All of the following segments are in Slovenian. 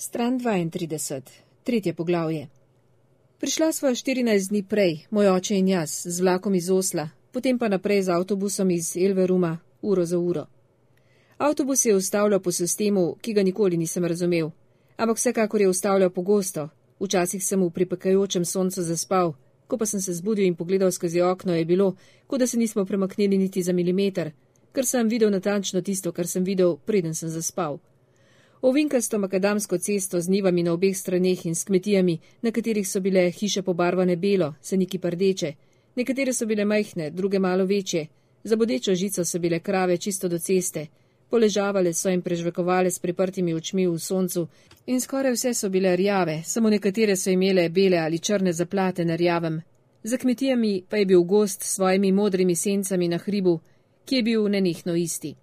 Stran 32, tretje poglavje. Prišla sva 14 dni prej, moj oče in jaz, z vlakom iz Osla, potem pa naprej z avtobusom iz Elveruma, uro za uro. Avtobus je ustavljal po sistemu, ki ga nikoli nisem razumel, ampak vsekakor je ustavljal pogosto. Včasih sem v pripekajočem soncu zaspal, ko pa sem se zbudil in pogledal skozi okno, je bilo, kot da se nismo premaknili niti za milimeter, ker sem videl natančno tisto, kar sem videl, preden sem zaspal. Ovinkasto makadamsko cesto z nivami na obeh straneh in s kmetijami, na katerih so bile hiše pobarvane belo, seniki prdeče, nekatere so bile majhne, druge malo večje, za bodečo žico so bile krave čisto do ceste, poležavale so in prežvekovale s priprtimi očmi v soncu in skoraj vse so bile rjave, samo nekatere so imele bele ali črne zaplate na rjavem. Za kmetijami pa je bil gost s svojimi modrimi sencami na hribu, ki je bil nenehno isti.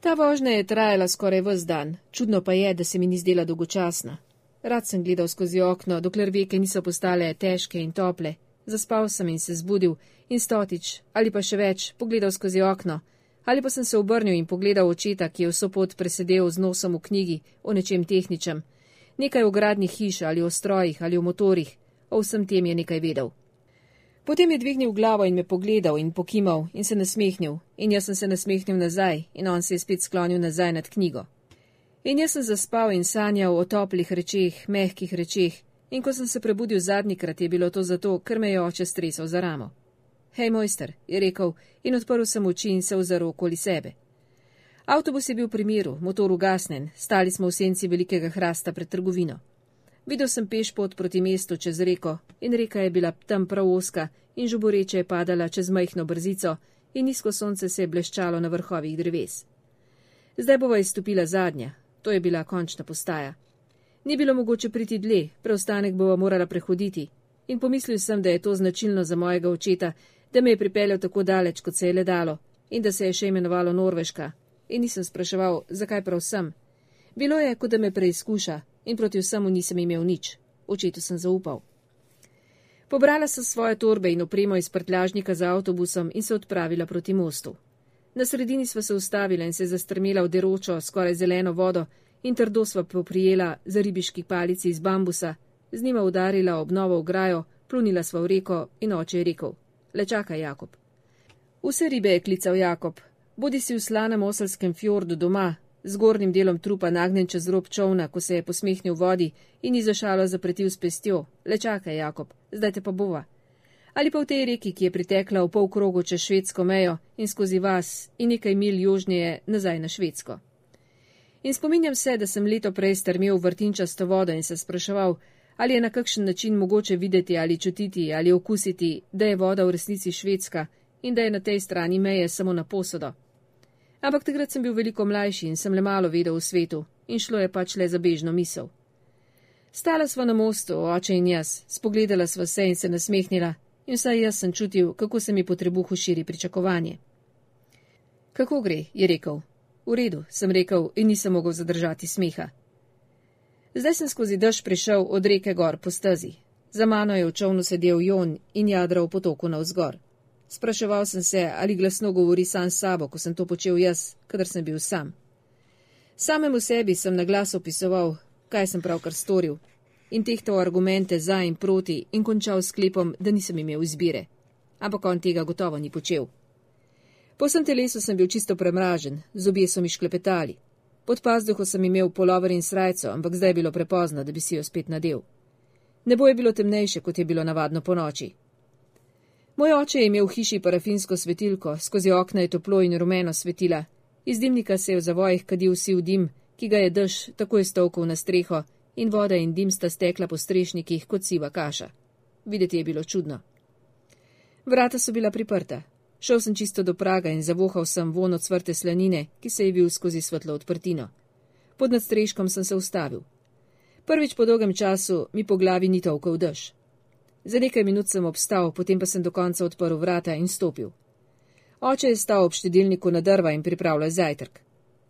Ta vožnja je trajala skoraj vse dan, čudno pa je, da se mi ni zdela dolgočasna. Rad sem gledal skozi okno, dokler veke niso postale težke in tople. Zaspal sem in se zbudil in stotič, ali pa še več, pogledal skozi okno, ali pa sem se obrnil in pogledal očeta, ki je vso pot presedel z nosom v knjigi o nečem tehničem. Nekaj o gradnih hiš ali o strojih ali o motorjih, o vsem tem je nekaj vedel. Potem je dvignil glavo in me pogledal in pokimal in se nasmehnil, in jaz sem se nasmehnil nazaj, in on se je spet sklonil nazaj nad knjigo. In jaz sem zaspal in sanjal o toplih rečeh, mehkih rečeh, in ko sem se prebudil zadnjikrat, je bilo to zato, ker me je oče stresel za ramo. Hej, mojster, je rekel, in odprl sem oči in se ozrl okoli sebe. Avtobus je bil pri miru, motor ugasnen, stali smo v senci velikega hrasta pred trgovino. Videl sem peš pot proti mestu čez reko in reka je bila tam prav oska in žuboreče je padala čez majhno brzico in nizko sonce se je bleščalo na vrhovih dreves. Zdaj bova izstopila zadnja, to je bila končna postaja. Ni bilo mogoče priti dlje, preostanek bova morala prehoditi in pomislil sem, da je to značilno za mojega očeta, da me je pripeljal tako daleč, kot se je le dalo in da se je še imenovalo Norveška in nisem spraševal, zakaj prav sem. Bilo je, kot da me preizkuša, in proti vsemu nisem imel nič. Očetu sem zaupal. Pobrala sem svoje torbe in opremo iz prtljažnika za avtobusom in se odpravila proti mostu. Na sredini sva se ustavila in se zastrmela v deročo, skoraj zeleno vodo in trdo sva poprijela za ribiški palici iz bambusa, z njima udarila ob novo ograjo, plunila sva v reko in oče je rekel: Le čakaj, Jakob. Vse ribe je klical Jakob, bodi si v slanem oselskem fjordu doma, z gornjim delom trupa nagnjen čez rob čovna, ko se je posmehnil vodi in izašalo zapretil s pestjo. Le čakaj, Jakob, zdaj te pa bova. Ali pa v tej reki, ki je pritekla v pol krogu čez švedsko mejo in skozi vas in nekaj mil južneje nazaj na švedsko. In spominjam se, da sem leto prej strmel vrtinčasto vodo in se spraševal, ali je na kakšen način mogoče videti ali čutiti ali okusiti, da je voda v resnici švedska in da je na tej strani meje samo na posodo. Ampak takrat sem bil veliko mlajši in sem le malo vedel v svetu in šlo je pač le za bežno misel. Stala sva na mostu, oče in jaz, spogledala sva se in se nasmehnila in vsaj jaz sem čutil, kako se mi po trebuhu širi pričakovanje. Kako gre, je rekel. V redu, sem rekel in nisem mogel zadržati smeha. Zdaj sem skozi dež prišel od reke gor po stezi. Za mano je v čovnu sedel Jon in jadral potoku navzgor. Spraševal sem se, ali glasno govori sam s sabo, ko sem to počel jaz, kadar sem bil sam. Samemu sebi sem na glas opisoval, kaj sem pravkar storil, in tehtal argumente za in proti in končal sklepom, da nisem imel izbire. Ampak on tega gotovo ni počel. Po vsem telesu sem bil čisto premražen, zobje so mi šklepetali. Pod pazduho sem imel polover in srajco, ampak zdaj je bilo prepozno, da bi si jo spet nadel. Nebo je bilo temnejše, kot je bilo navadno po noči. Moj oče je imel v hiši parafinsko svetilko, skozi okna je toplo in rumeno svetila. Iz dimnika se je v zavojih kadil siv dim, ki ga je dež takoj stolkal na streho, in voda in dim sta stekla po strešnikih kot siva kaša. Videti je bilo čudno. Vrata so bila priprta. Šel sem čisto do praga in zavohal sem von od svrte slanine, ki se je bil skozi svetlo odprtino. Pod nadstreškom sem se ustavil. Prvič po dolgem času mi po glavi ni tolkal dež. Za nekaj minut sem obstal, potem pa sem do konca odprl vrata in stopil. Oče je stal ob štedilniku na drva in pripravljal zajtrk.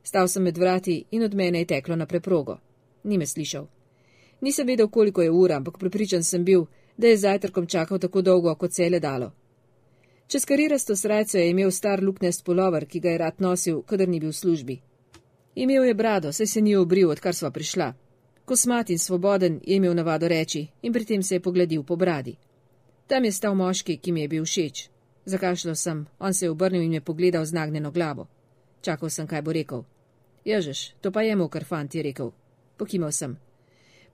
Stal sem med vrati in od mene je teklo na preprogo. Ni me slišal. Nisem vedel, koliko je ura, ampak pripričan sem bil, da je zajtrkom čakal tako dolgo, kot se je le dalo. Čez karirasto srajco je imel star luknest polover, ki ga je rad nosil, kadar ni bil v službi. Imel je brado, saj se ni obril, odkar sva prišla. Kosmat in svoboden je imel navado reči in pri tem se je pogledil po bradi. Tam je stal moški, ki mi je bil všeč. Zakašljal sem, on se je obrnil in je pogledal z nagnjeno glavo. Čakal sem, kaj bo rekel. Ježeš, to pa je mu, kar fant je rekel. Pokimal sem.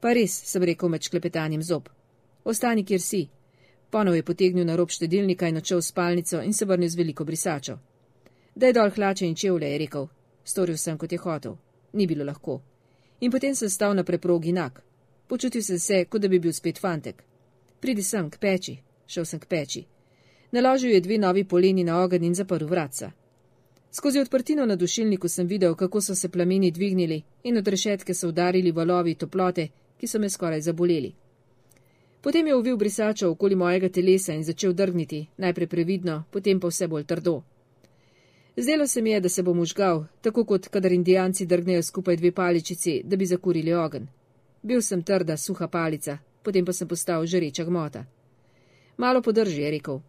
Pa res, sem rekel med šklepetanjem zob. Ostani, kjer si. Ponov je potegnil na rob štedilnika in odšel v spalnico in se vrnil z veliko brisačo. Daj dol hlače in čevlje, je rekel. Storil sem, kot je hotel. Ni bilo lahko. In potem sem stal na preprogi nak. Počutil sem se, kot da bi bil spet fantek. Pridi sem k peči. Šel sem k peči. Naložil je dve novi poleni na ogenj in zaprl vratca. Skozi odprtino na dušilniku sem videl, kako so se plameni dvignili in od rešetke so udarili valovi toplote, ki so me skoraj zaboleli. Potem je uvil brisačo okoli mojega telesa in začel drgniti, najprej previdno, potem pa vse bolj trdo. Zdelo se mi je, da se bom užgal, tako kot kadar indijanci drgnejo skupaj dve paličici, da bi zakurili ogen. Bil sem trda, suha palica, potem pa sem postal žareča gmota. Malo podrži, je rekel.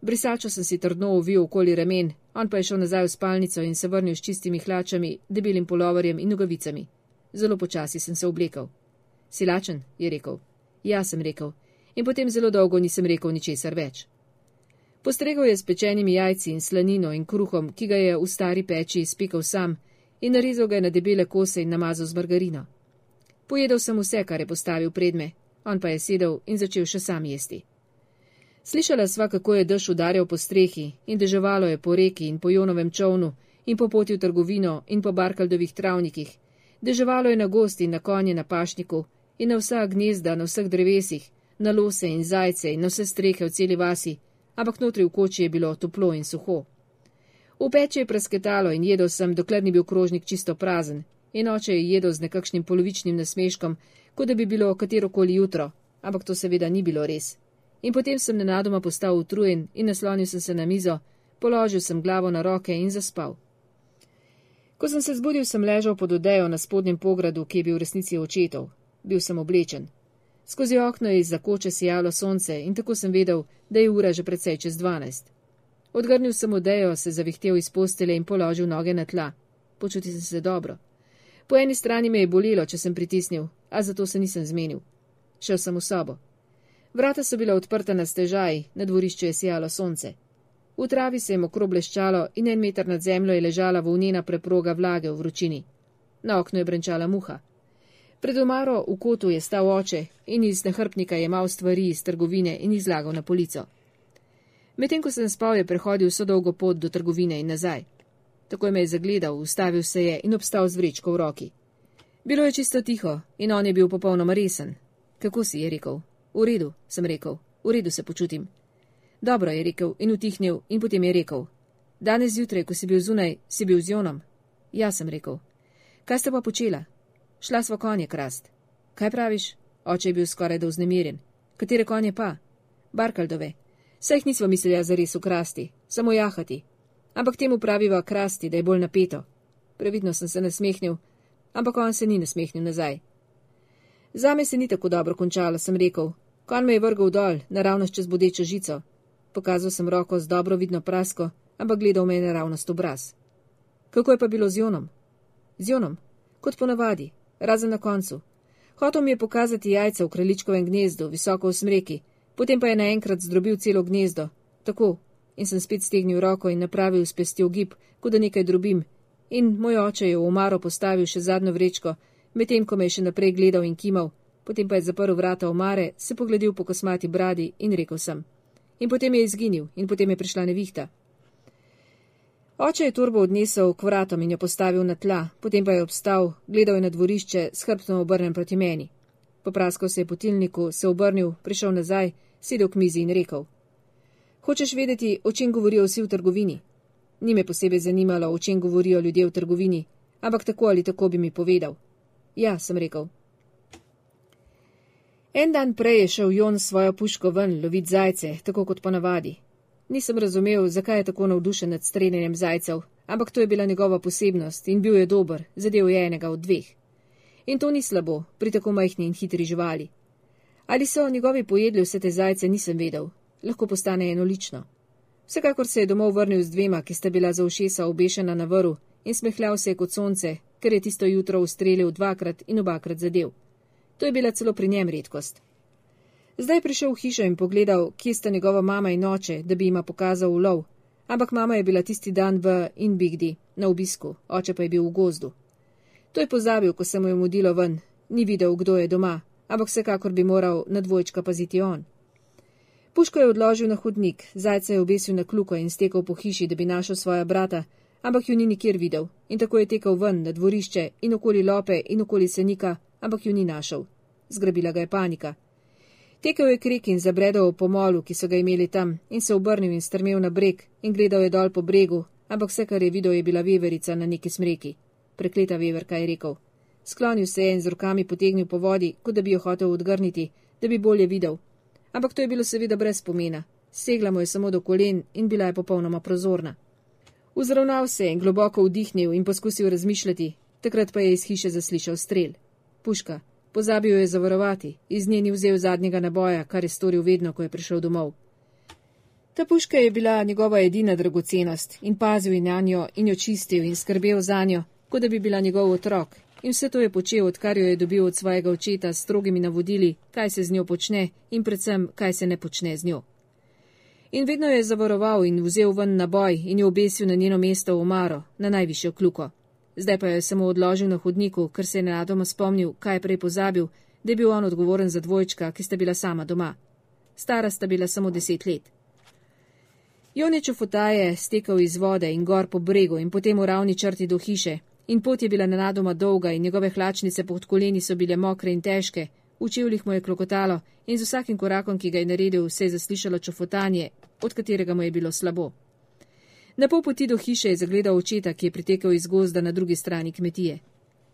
Brisačo sem si trdno uvil okoli remen, on pa je šel nazaj v spalnico in se vrnil s čistimi hlačami, debelim polovarjem in nogavicami. Zelo počasi sem se oblekal. Silačen, je rekel. Ja, sem rekel. In potem zelo dolgo nisem rekel ničesar več. Postregal je s pečenimi jajci in slanino in kruhom, ki ga je v stari peči izpekal sam, in narezal ga je na debele kose in namazal z margarino. Pojedel sem vse, kar je postavil predme, on pa je sedel in začel še sam jesti. Slišala sva, kako je dež udarjal po strehi in deževalo je po reki in po Jonovem čovnu in po poti v trgovino in po Barkaldovih travnikih. Deževalo je na gosti in na konje na pašniku in na vsa gnezda na vseh drevesih, na lose in zajce in na vse strehe v celi vasi, ampak notri v koči je bilo toplo in suho. V peči je prasketalo in jedel sem, dokler ni bil krožnik čisto prazen, in oče je jedel z nekakšnim polovičnim nasmeškom, kot da bi bilo katerokoli jutro, ampak to seveda ni bilo res. In potem sem nenadoma postal utrujen in naslonil sem se na mizo, položil sem glavo na roke in zaspal. Ko sem se zbudil, sem ležal pod odejo na spodnjem pogradu, ki je bil v resnici očetov. Bil sem oblečen. Skozi okno je iz-za koče sijalo sonce in tako sem vedel, da je ura že precej čez dvanajst. Odgrnil sem odejo, se zavihtel iz postele in položil noge na tla. Počutil sem se dobro. Po eni strani me je bolelo, če sem pritisnil, a zato se nisem zmenil. Šel sem v sobo. Vrata so bila odprta na stežaj, na dvorišču je sijalo sonce. V travi se je mokro bleščalo in en meter nad zemljo je ležala volnena preproga vlage v vročini. Na oknu je brenčala muha. Pred omaro v kotu je stal oče in iz nahrbnika je mal stvari iz trgovine in jih zlagal na polico. Medtem ko sem spal, je prehodil so dolgo pot do trgovine in nazaj. Takoj me je zagledal, ustavil se je in obstal z vrečko v roki. Bilo je čisto tiho in on je bil popolnoma resen. Kako si je rekel? V redu, sem rekel, v redu se počutim. Dobro je rekel in utihnil in potem je rekel. Danes zjutraj, ko si bil zunaj, si bil z Jonom. Ja, sem rekel. Kaj ste pa počela? Šla sva konje krast. Kaj praviš? Oče je bil skoraj da vznemiren. Katere konje pa? Barkaldove. Jih nismo mislili zares ukrasti, samo jahati. Ampak temu praviva krasti, da je bolj napeto. Previdno sem se nasmehnil, ampak on se ni nasmehnil nazaj. Zame se ni tako dobro končalo, sem rekel. Kon me je vrgal dol, naravnost čez bodečo žico. Pokazal sem roko z dobro vidno prasko, ampak gledal me je naravnost obraz. Kako je pa bilo z Jonom? Z Jonom, kot ponavadi, razen na koncu. Hotel mi je pokazati jajca v kraljičkovem gnezdu, visoko v smreki, potem pa je naenkrat zdrobil celo gnezdo. Tako, in sem spet stegnil roko in napravil s pestjo gib, kot da nekaj drobim. In moj oče je v omaro postavil še zadnjo vrečko, medtem ko me je še naprej gledal in kimal, potem pa je zaprl vrata omare, se pogledil po kosmati bradi in rekel sem. In potem je izginil in potem je prišla nevihta. Oče je turbo odnesel k vratom in jo postavil na tla, potem pa je obstal, gledal je na dvorišče, s hrbtom obrnen proti meni. Popraskal se je potilniku, se obrnil, prišel nazaj, sedel k mizi in rekel: Hočeš vedeti, o čem govorijo vsi v trgovini? Ni me posebej zanimalo, o čem govorijo ljudje v trgovini, ampak tako ali tako bi mi povedal. Ja, sem rekel. En dan prej je šel Jon s svojo puško ven loviti zajce, tako kot ponavadi. Nisem razumel, zakaj je tako navdušen nad streljanjem zajcev, ampak to je bila njegova posebnost in bil je dober, zadev je enega od dveh. In to ni slabo pri tako majhni in hitri živali. Ali so njegovi pojedli vse te zajce, nisem vedel, lahko postane enolično. Vsekakor se je domov vrnil z dvema, ki sta bila za ušesa obešena na vrhu in smehljal se je kot sonce, ker je tisto jutro ustrelil dvakrat in obakrat zadev. To je bila celo pri njem redkost. Zdaj je prišel v hišo in pogledal, kje sta njegova mama in oče, da bi jima pokazal ulov. Ampak mama je bila tisti dan v Inbigdi, na obisku, oče pa je bil v gozdu. To je pozabil, ko se mu je mudilo ven, ni videl, kdo je doma, ampak vsekakor bi moral na dvojčka paziti on. Puško je odložil na hodnik, zajce je obesil na kluko in stekel po hiši, da bi našel svoja brata, ampak ju ni nikjer videl in tako je tekel ven na dvorišče in okoli lope in okoli senika, ampak ju ni našel. Zgrabila ga je panika. Tekel je krik in zabredal v pomolu, ki so ga imeli tam, in se obrnil in strmel na breg in gledal je dol po bregu, ampak vse, kar je videl, je bila veverica na neki smreki. Prekleta veverka je rekel. Sklonil se je in z rokami potegnil po vodi, kot da bi jo hotel odgrniti, da bi bolje videl. Ampak to je bilo seveda brez pomena. Segla mu je samo do kolen in bila je popolnoma prozorna. Vzravnal se je in globoko vdihnil in poskusil razmišljati, takrat pa je iz hiše zaslišal strel. Puška, Pozabil jo je zavarovati, iz nje ni vzel zadnjega naboja, kar je storil vedno, ko je prišel domov. Ta puška je bila njegova edina dragocenost in pazil je na njo in jo čistil in skrbel za njo, kot da bi bila njegov otrok. In vse to je počel, odkar jo je dobil od svojega očeta s strogimi navodili, kaj se z njo počne in predvsem, kaj se ne počne z njo. In vedno jo je zavaroval in vzel ven naboj in jo obesil na njeno mesto v omaro, na najvišjo kluko zdaj pa je samo odložil na hodniku, ker se je nenadoma spomnil, kaj je prej pozabil, da je bil on odgovoren za dvojčka, ki sta bila sama doma. Stara sta bila samo deset let. Jonič fotaje stekal iz vode in gor po bregu in potem v ravni črti do hiše, in pot je bila nenadoma dolga in njegove hlačnice pod koleni so bile mokre in težke, v čevljih mu je klokotalo in z vsakim korakom, ki ga je naredil, se je zaslišalo čofotanje, od katerega mu je bilo slabo. Na pol poti do hiše je zagledal očeta, ki je pritekel iz gozda na drugi strani kmetije.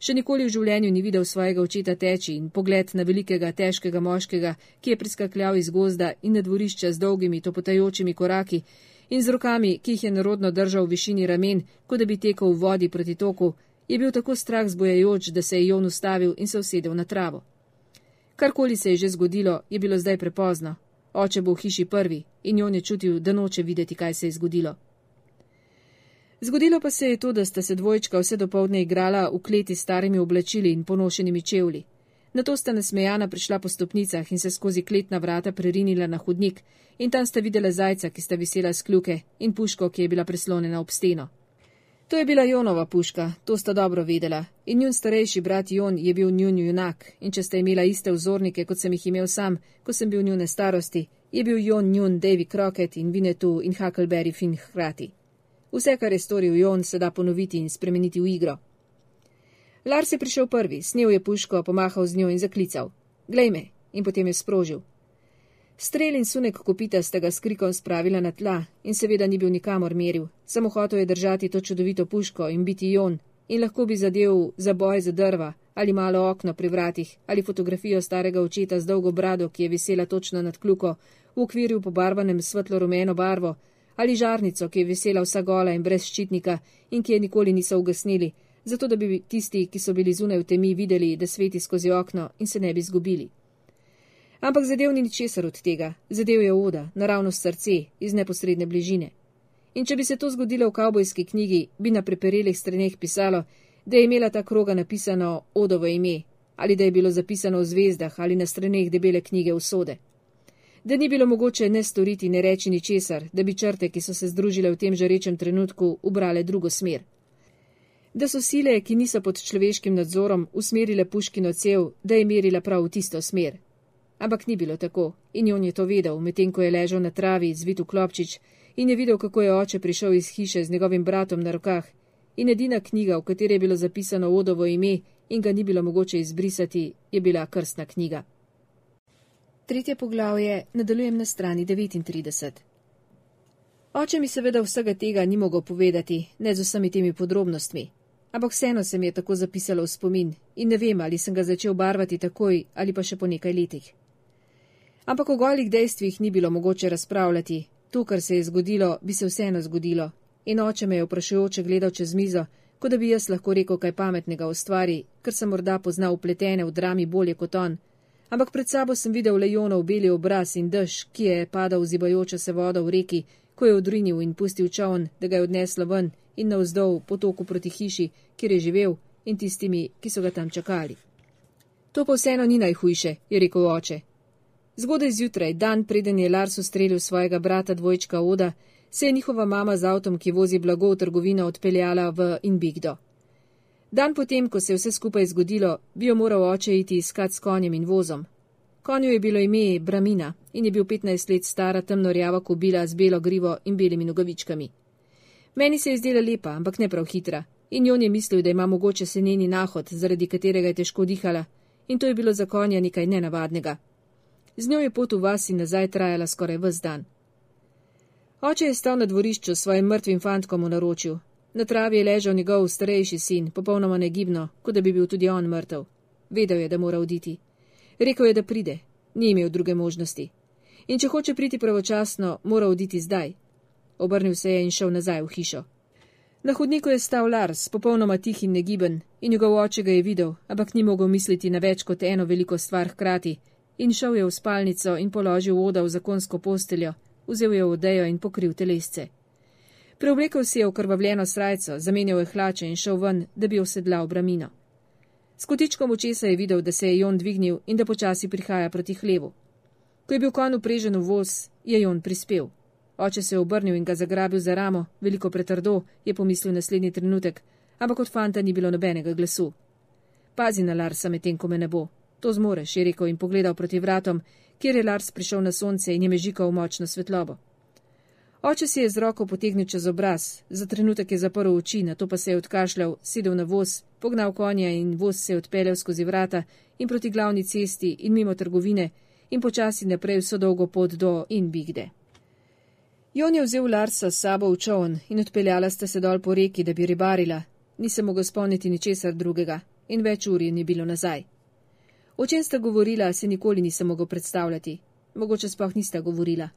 Še nikoli v življenju ni videl svojega očeta teči in pogled na velikega, težkega moškega, ki je priskakljal iz gozda in na dvorišče z dolgimi, topotajočimi koraki in z rokami, ki jih je narodno držal v višini ramen, kot da bi tekel v vodi proti toku, je bil tako strah zbojajoč, da se je Jon ustavil in se usedel na travo. Karkoli se je že zgodilo, je bilo zdaj prepozno. Oče bo v hiši prvi in Jon je čutil, da noče videti, kaj se je zgodilo. Zgodilo pa se je to, da sta se dvojčka vse dopoledne igrala v kleti s starimi oblačili in ponošenimi čevlji. Na to sta nasmejana prišla po stopnicah in se skozi kletna vrata prerinila na hodnik, in tam sta videla zajca, ki sta visela s kljuke, in puško, ki je bila prislonjena ob steno. To je bila Jonova puška, to sta dobro vedela, in njun starejši brat Jon je bil njun junak, in če sta imela iste vzornike, kot sem jih imel sam, ko sem bil njune starosti, je bil Jon njun Davy Crockett in Vinetu in Huckleberry Finn hkrati. Vse, kar je storil Jon, se da ponoviti in spremeniti v igro. Lars je prišel prvi, snil je puško, pomahal z njo in zaklical: Glej me! in potem je sprožil. Strel in sunek kopita sta ga s krikom spravila na tla in seveda ni bil nikamor meril, samo hotel je držati to čudovito puško in biti Jon in lahko bi zadev za boj za drva ali malo okno pri vratih ali fotografijo starega očeta z dolgo brado, ki je visela točno nad kljuko v okvirju pobarvanem svetlo rumeno barvo, ali žarnico, ki je vesela vsa gola in brez ščitnika in ki je nikoli niso ugasnili, zato da bi tisti, ki so bili zunaj v temi, videli, da sveti skozi okno in se ne bi zgubili. Ampak zadev ni ničesar od tega, zadev je oda, naravno srce, iz neposredne bližine. In če bi se to zgodilo v kavbojski knjigi, bi na preperelih straneh pisalo, da je imela ta kroga napisano odovo ime, ali da je bilo zapisano v zvezdah ali na straneh debele knjige usode da ni bilo mogoče ne storiti, ne reči ničesar, da bi črte, ki so se združile v tem žarečem trenutku, ubrale drugo smer. Da so sile, ki niso pod človeškim nadzorom, usmerile puškino cev, da je merila prav v tisto smer. Ampak ni bilo tako in on je to vedel, medtem ko je ležal na travi, zvit v klopčič in je videl, kako je oče prišel iz hiše z njegovim bratom na rokah. In edina knjiga, v kateri je bilo zapisano odovo ime in ga ni bilo mogoče izbrisati, je bila krstna knjiga. Tretje poglavje nadaljujem na strani 39. Oče mi seveda vsega tega ni mogel povedati, ne z vsemi temi podrobnostmi, ampak vseeno se mi je tako zapisalo v spomin in ne vem, ali sem ga začel barvati takoj ali pa še po nekaj letih. Ampak o golih dejstvih ni bilo mogoče razpravljati, to, kar se je zgodilo, bi se vseeno zgodilo, in oče me je vprašujoče gledal čez mizo, kot da bi jaz lahko rekel kaj pametnega o stvari, ker sem morda poznal upletene v drami bolje kot on ampak pred sabo sem videl lejonov beli obraz in dež, ki je padal zibajoča se voda v reki, ko je odrinil in pustil čovn, da ga je odneslo ven in navzdol potoku proti hiši, kjer je živel in tistimi, ki so ga tam čakali. To pa vseeno ni najhujše, je rekel oče. Zgodaj zjutraj, dan preden je Lars ustrelil svojega brata dvojčka Oda, se je njihova mama z avtom, ki vozi blago v trgovino, odpeljala v Inbigdo. Dan potem, ko se je vse skupaj zgodilo, bi jo moral oče iti iskat s konjem in vozom. Konju je bilo ime Bramina in je bil 15 let stara temnorjava kobila z belo grivo in belimi nogavičkami. Meni se je zdela lepa, ampak ne prav hitra, in on je mislil, da ima mogoče senjeni nahod, zaradi katerega je težko dihala, in to je bilo za konja nekaj nenavadnega. Z njo je pot v vas in nazaj trajala skoraj vse dan. Oče je stal na dvorišču s svojim mrtvim fantkom v naročju. Na travi je ležal njegov starejši sin, popolnoma negibno, kot da bi bil tudi on mrtev. Vedel je, da mora oditi. Rekel je, da pride. Ni imel druge možnosti. In če hoče priti pravočasno, mora oditi zdaj. Obrnil se je in šel nazaj v hišo. Na hodniku je stal Lars, popolnoma tih in negiben, in njegov oče ga je videl, ampak ni mogel misliti na več kot eno veliko stvar hkrati, in šel je v spalnico in položil voda v zakonsko posteljo, vzel je odejo in pokril telesce. Preoblekel si je okrvavljeno srajco, zamenjal je hlače in šel ven, da bi osedlal bramino. S kotičkom očesa je videl, da se je Jon dvignil in da počasi prihaja proti hlevu. Ko je bil konj uprežen v voz, je Jon prispel. Oče se je obrnil in ga zagrabil za ramo, veliko pretrdo, je pomislil naslednji trenutek, ampak od fanta ni bilo nobenega glasu. Pazi na Larsa, medtem ko me ne bo. To zmoreš, je rekel in pogledal proti vratom, kjer je Lars prišel na sonce in je mežikal v močno svetlobo. Oče si je z roko potegnil čez obraz, za trenutek je zaprl oči, na to pa se je odkašljal, sedel na voz, pognal konja in voz se je odpeljal skozi vrata in proti glavni cesti in mimo trgovine in počasi naprej vso dolgo pot do Inbigde. Jon je vzel Larsa s sabo v čovn in odpeljala sta se dol po reki, da bi ribarila. Nisem mogel spomniti ničesar drugega in več ur je ni bilo nazaj. O čem sta govorila, se nikoli nisem mogel predstavljati. Mogoče sploh nista govorila.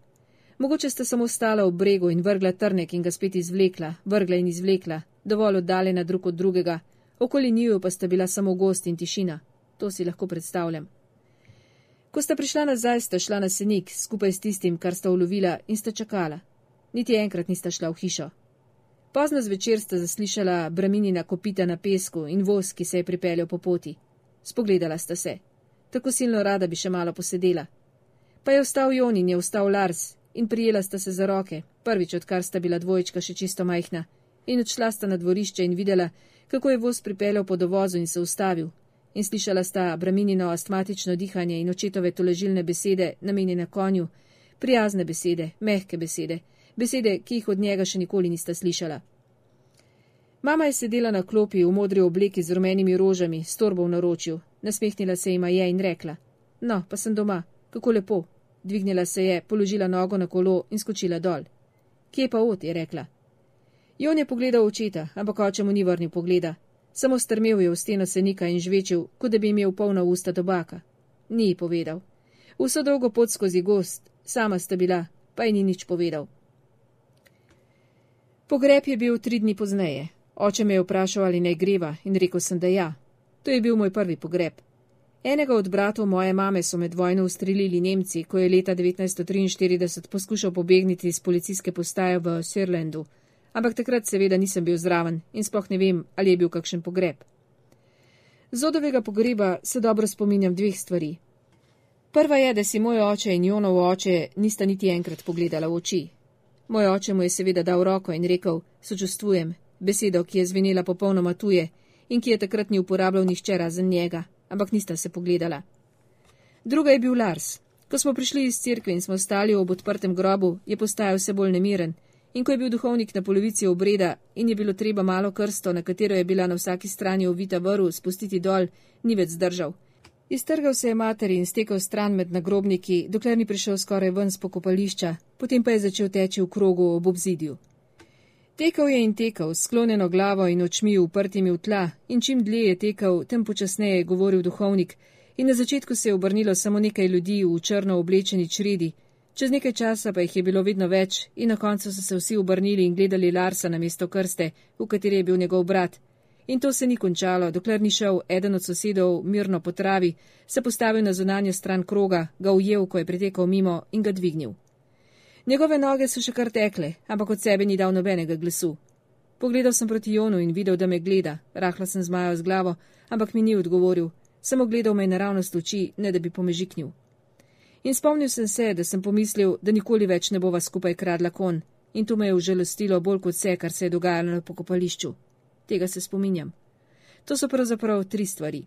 Mogoče sta samo stala v bregu in vrgla trnek in ga spet izvlekla, vrgla in izvlekla, dovolj oddaljena drug od drugega, okoli njiju pa sta bila samo gost in tišina. To si lahko predstavljam. Ko sta prišla nazaj, sta šla na senik skupaj s tistim, kar sta ulovila in sta čakala. Niti enkrat nista šla v hišo. Pozno zvečer sta zaslišala braminina kopita na pesku in voz, ki se je pripeljal po poti. Spogledala sta se. Tako silno rada bi še malo posedela. Pa je vstal Jon in je vstal Lars in prijela sta se za roke, prvič odkar sta bila dvojčka še čisto majhna, in odšla sta na dvorišče in videla, kako je voz pripeljal po dovozu in se ustavil, in slišala sta braminino astmatično dihanje in očetove toležilne besede, namenjene konju, prijazne besede, mehke besede, besede, ki jih od njega še nikoli nista slišala. Mama je sedela na klopi v modri obleki z rumenimi rožami, s torbo v naročju, nasmehnila se jima je in rekla: No, pa sem doma, kako lepo, Dvignila se je, položila nogo na kolo in skočila dol. Kje pa od, je rekla. Jon je pogledal očeta, ampak oče mu ni vrnil pogleda. Samo strmel je v steno senika in žvečil, kot da bi imel polna usta tobaka. Ni ji povedal. Vso dolgo pot skozi gost, sama sta bila, pa ji ni nič povedal. Pogreb je bil tri dni pozneje. Oče me je vprašal, ali naj greva, in rekel sem, da ja. To je bil moj prvi pogreb. Enega od bratov moje mame so med vojno ustrelili Nemci, ko je leta 1943 poskušal pobegniti iz policijske postaje v Sirlandu, ampak takrat seveda nisem bil zraven in sploh ne vem, ali je bil kakšen pogreb. Zodovega pogreba se dobro spominjam dveh stvari. Prva je, da si moj oče in Jonov oče nista niti enkrat pogledala v oči. Moj oče mu je seveda dal roko in rekel: Sočustvujem, besedo, ki je zvenela popolnoma tuje in ki je takrat ni uporabljal nihče razen njega ampak nista se pogledala. Druga je bil Lars. Ko smo prišli iz cerkve in smo stali ob odprtem grobu, je postajal vse bolj nemiren. In ko je bil duhovnik na polovici obreda in je bilo treba malo krsto, na katero je bila na vsaki strani ovita vrv, spustiti dol, ni več zdržal. Iztrgal se je materi in stekel stran med nagrobniki, dokler ni prišel skoraj ven z pokopališča, potem pa je začel teči v krogu ob obzidju. Tekel je in tekel, sklonjeno glavo in očmi uprtimi v tla, in čim dlje je tekel, tem počasneje je govoril duhovnik, in na začetku se je obrnilo samo nekaj ljudi v črno oblečeni čredi, čez nekaj časa pa jih je bilo vedno več, in na koncu so se vsi obrnili in gledali Larsa na mesto krste, v kateri je bil njegov brat. In to se ni končalo, dokler ni šel eden od sosedov mirno po travi, se postavil na zunanjo stran kroga, ga ujel, ko je pretekal mimo in ga dvignil. Njegove noge so še kar tekle, ampak od sebe ni dal nobenega glasu. Pogledal sem proti Jonu in videl, da me gleda, rahla sem zmajal z glavo, ampak mi ni odgovoril, Samo gledal me naravnost oči, ne da bi pomežiknil. In spomnil sem se, da sem pomislil, da nikoli več ne bova skupaj kradla kon, in to me je užalostilo bolj kot vse, kar se je dogajalo na pokopališču. Tega se spominjam. To so pravzaprav tri stvari.